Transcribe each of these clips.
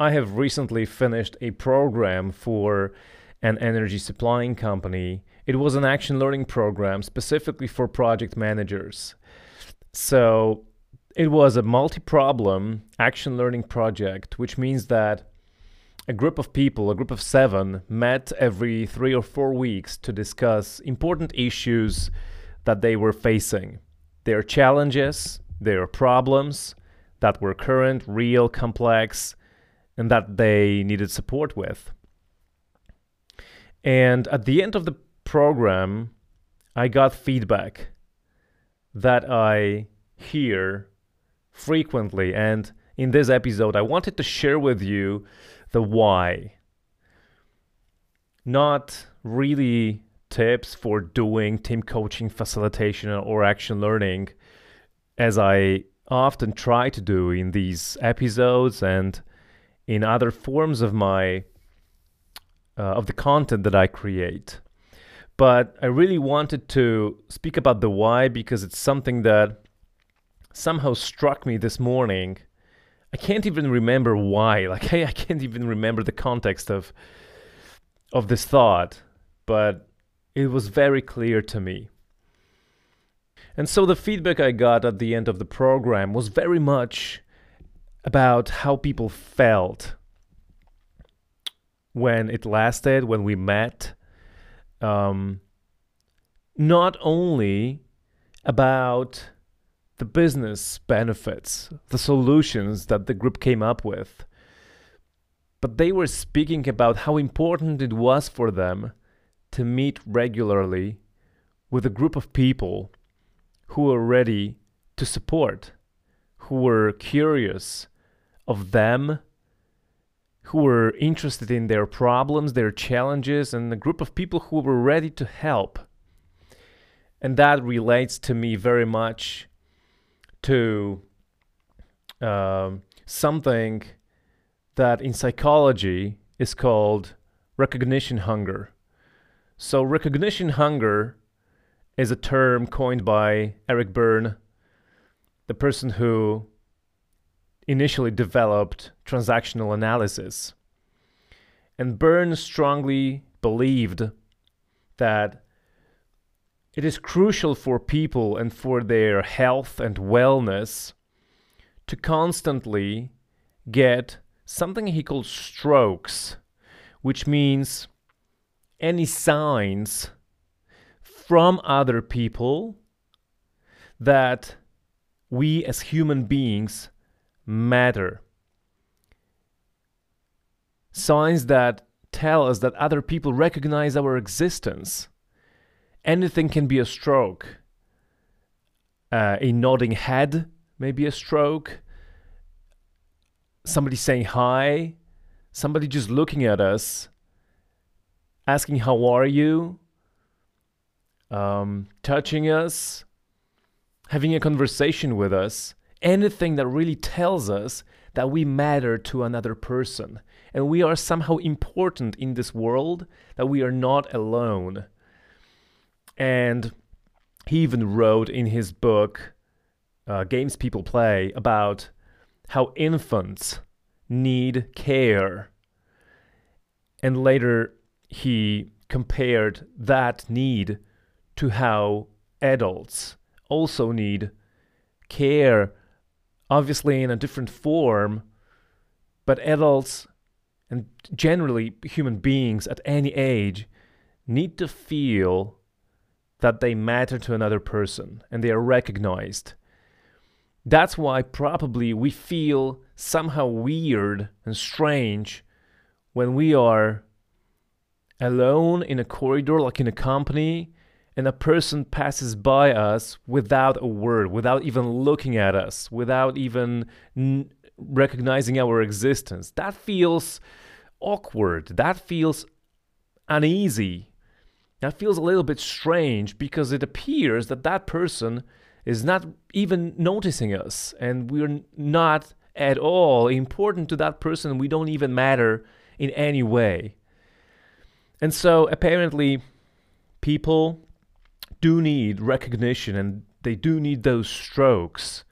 I have recently finished a program for an energy supplying company. It was an action learning program specifically for project managers. So it was a multi problem action learning project, which means that a group of people, a group of seven, met every three or four weeks to discuss important issues that they were facing, their challenges, their problems that were current, real, complex, and that they needed support with. And at the end of the program, I got feedback that I hear frequently. And in this episode, I wanted to share with you the why. Not really tips for doing team coaching, facilitation, or action learning, as I often try to do in these episodes and in other forms of my uh, of the content that I create. But I really wanted to speak about the why because it's something that somehow struck me this morning. I can't even remember why. Like I, I can't even remember the context of of this thought, but it was very clear to me. And so the feedback I got at the end of the program was very much about how people felt when it lasted, when we met. Um, not only about the business benefits, the solutions that the group came up with, but they were speaking about how important it was for them to meet regularly with a group of people who were ready to support, who were curious of them who were interested in their problems, their challenges, and a group of people who were ready to help. And that relates to me very much to uh, something that in psychology is called recognition hunger. So, recognition hunger is a term coined by Eric Berne, the person who initially developed transactional analysis. And Berne strongly believed that it is crucial for people and for their health and wellness to constantly get something he called strokes, which means any signs from other people that we as human beings matter. Signs that tell us that other people recognize our existence. Anything can be a stroke. Uh, a nodding head may be a stroke. Somebody saying hi. Somebody just looking at us, asking, How are you? Um, touching us, having a conversation with us anything that really tells us that we matter to another person and we are somehow important in this world, that we are not alone. And he even wrote in his book, uh, Games People Play, about how infants need care. And later he compared that need to how adults also need care obviously in a different form, but adults and generally human beings at any age need to feel that they matter to another person and they are recognized. That's why probably we feel somehow weird and strange when we are alone in a corridor, like in a company, and a person passes by us without a word, without even looking at us, without even n- recognizing our existence. That feels awkward. That feels uneasy. That feels a little bit strange because it appears that that person is not even noticing us and we're not at all important to that person. We don't even matter in any way. And so apparently, people do need recognition and they do need those strokes.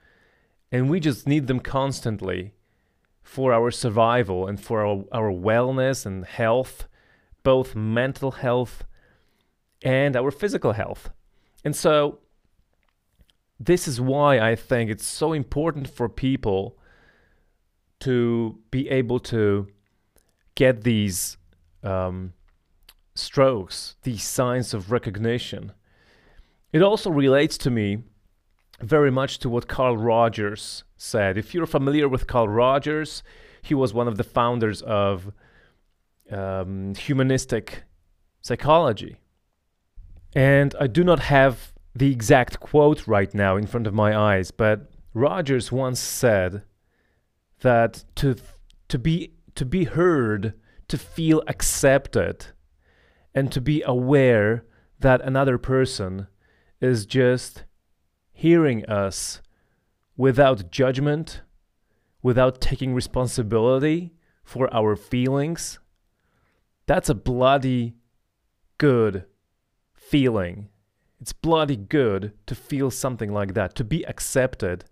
And we just need them constantly for our survival and for our, our wellness and health, both mental health and our physical health. And so, this is why I think it's so important for people to be able to get these um, strokes, these signs of recognition. It also relates to me very much to what Carl Rogers said. If you're familiar with Carl Rogers, he was one of the founders of um, humanistic psychology. And I do not have the exact quote right now in front of my eyes, but Rogers once said that to to be to be heard, to feel accepted, and to be aware that another person is just hearing us without judgment, without taking responsibility for our feelings, that's a bloody good feeling. It's bloody good to feel something like that, to be accepted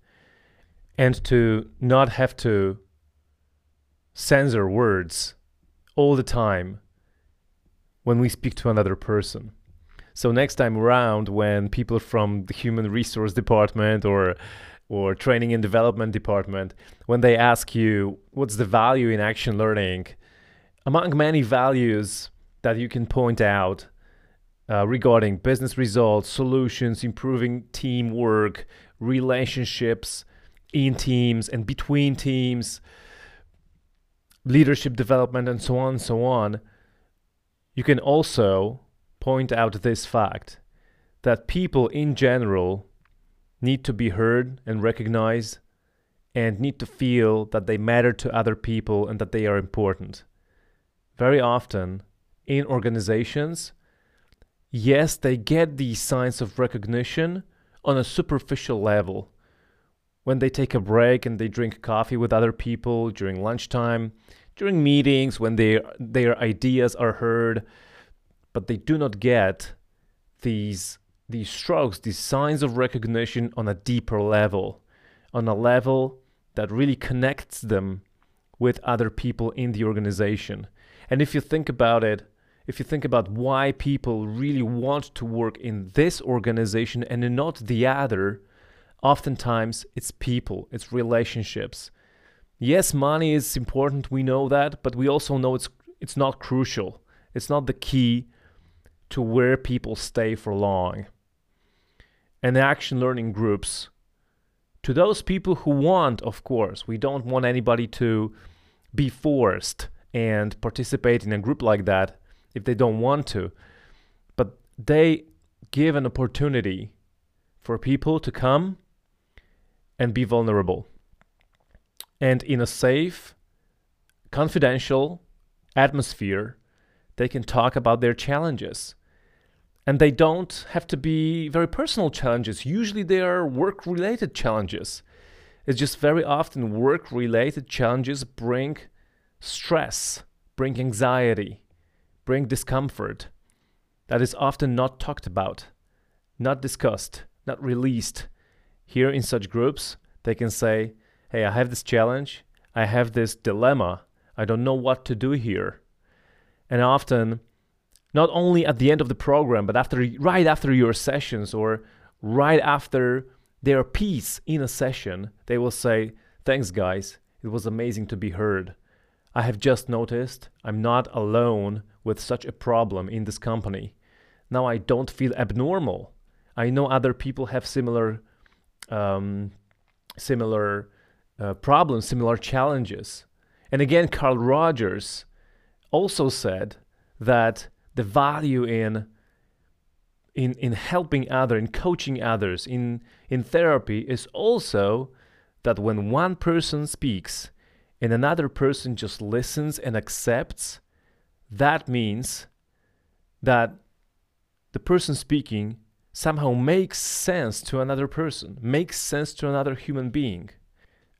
and to not have to censor words all the time when we speak to another person. So next time around, when people from the human resource department or or training and development department, when they ask you what's the value in action learning, among many values that you can point out uh, regarding business results, solutions, improving teamwork, relationships in teams and between teams, leadership development, and so on and so on, you can also point out this fact that people in general need to be heard and recognized and need to feel that they matter to other people and that they are important. Very often in organizations, yes, they get these signs of recognition on a superficial level. When they take a break and they drink coffee with other people during lunchtime, during meetings, when they, their ideas are heard, but they do not get these these strokes, these signs of recognition on a deeper level, on a level that really connects them with other people in the organization. And if you think about it, if you think about why people really want to work in this organization and not the other, oftentimes it's people, it's relationships. Yes, money is important, we know that, but we also know it's it's not crucial. It's not the key to where people stay for long. And action learning groups, to those people who want, of course, we don't want anybody to be forced and participate in a group like that if they don't want to. But they give an opportunity for people to come and be vulnerable. And in a safe, confidential atmosphere, they can talk about their challenges. And they don't have to be very personal challenges. Usually they are work related challenges. It's just very often work related challenges bring stress, bring anxiety, bring discomfort that is often not talked about, not discussed, not released. Here in such groups, they can say, Hey, I have this challenge, I have this dilemma, I don't know what to do here. And often, not only at the end of the program, but after right after your sessions or right after their piece in a session, they will say, Thanks, guys. It was amazing to be heard. I have just noticed I'm not alone with such a problem in this company. Now I don't feel abnormal. I know other people have similar, um, similar uh, problems, similar challenges. And again, Carl Rogers also said that the value in in in helping others, in coaching others, in in therapy is also that when one person speaks and another person just listens and accepts, that means that the person speaking somehow makes sense to another person, makes sense to another human being.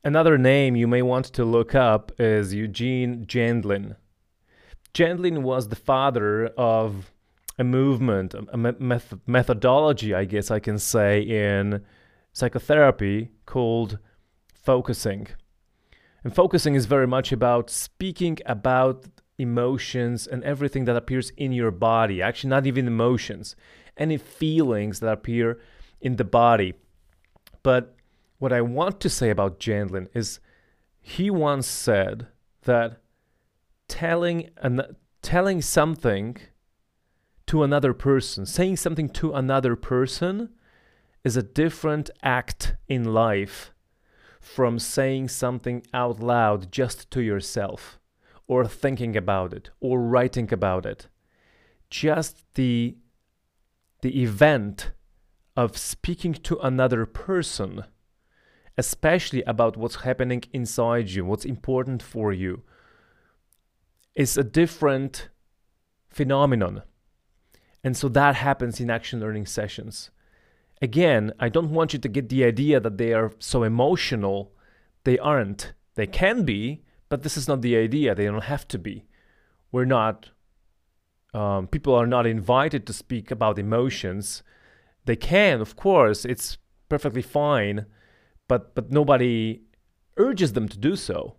Another name you may want to look up is Eugene Gendlin. Gendlin was the father of a movement, a meth- methodology, I guess I can say, in psychotherapy called focusing. And focusing is very much about speaking about emotions and everything that appears in your body. Actually, not even emotions, any feelings that appear in the body. But what I want to say about Gendlin is he once said that telling an, telling something to another person, saying something to another person is a different act in life from saying something out loud just to yourself, or thinking about it, or writing about it. Just the, the event of speaking to another person, especially about what's happening inside you, what's important for you, is a different phenomenon. And so that happens in action learning sessions again, I don't want you to get the idea that they are so emotional. They aren't. They can be, but this is not the idea. They don't have to be. We're not, um, people are not invited to speak about emotions. They can, of course, it's perfectly fine, but, but nobody urges them to do so.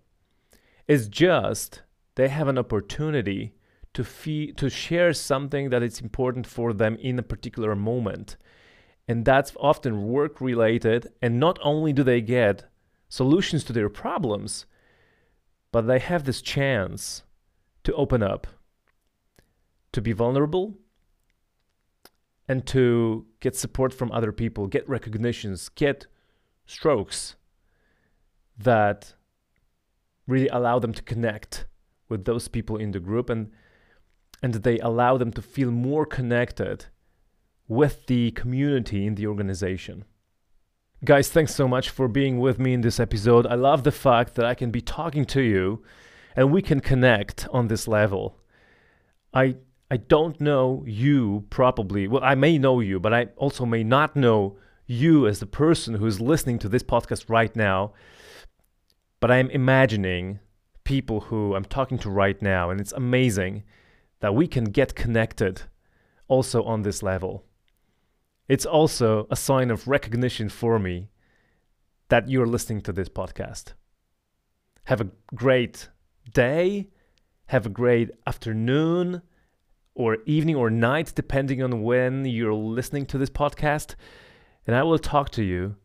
It's just they have an opportunity to, fee- to share something that is important for them in a particular moment and that's often work related. And not only do they get solutions to their problems, but they have this chance to open up, to be vulnerable, and to get support from other people, get recognitions, get strokes that really allow them to connect with those people in the group and and they allow them to feel more connected with the community in the organization. Guys, thanks so much for being with me in this episode. I love the fact that I can be talking to you and we can connect on this level. I I don't know you probably. Well, I may know you, but I also may not know you as the person who is listening to this podcast right now. But I'm imagining people who I'm talking to right now, and it's amazing that we can get connected also on this level. It's also a sign of recognition for me that you're listening to this podcast. Have a great day, have a great afternoon or evening or night, depending on when you're listening to this podcast. And I will talk to you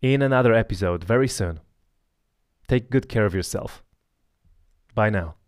in another episode very soon. Take good care of yourself. Bye now.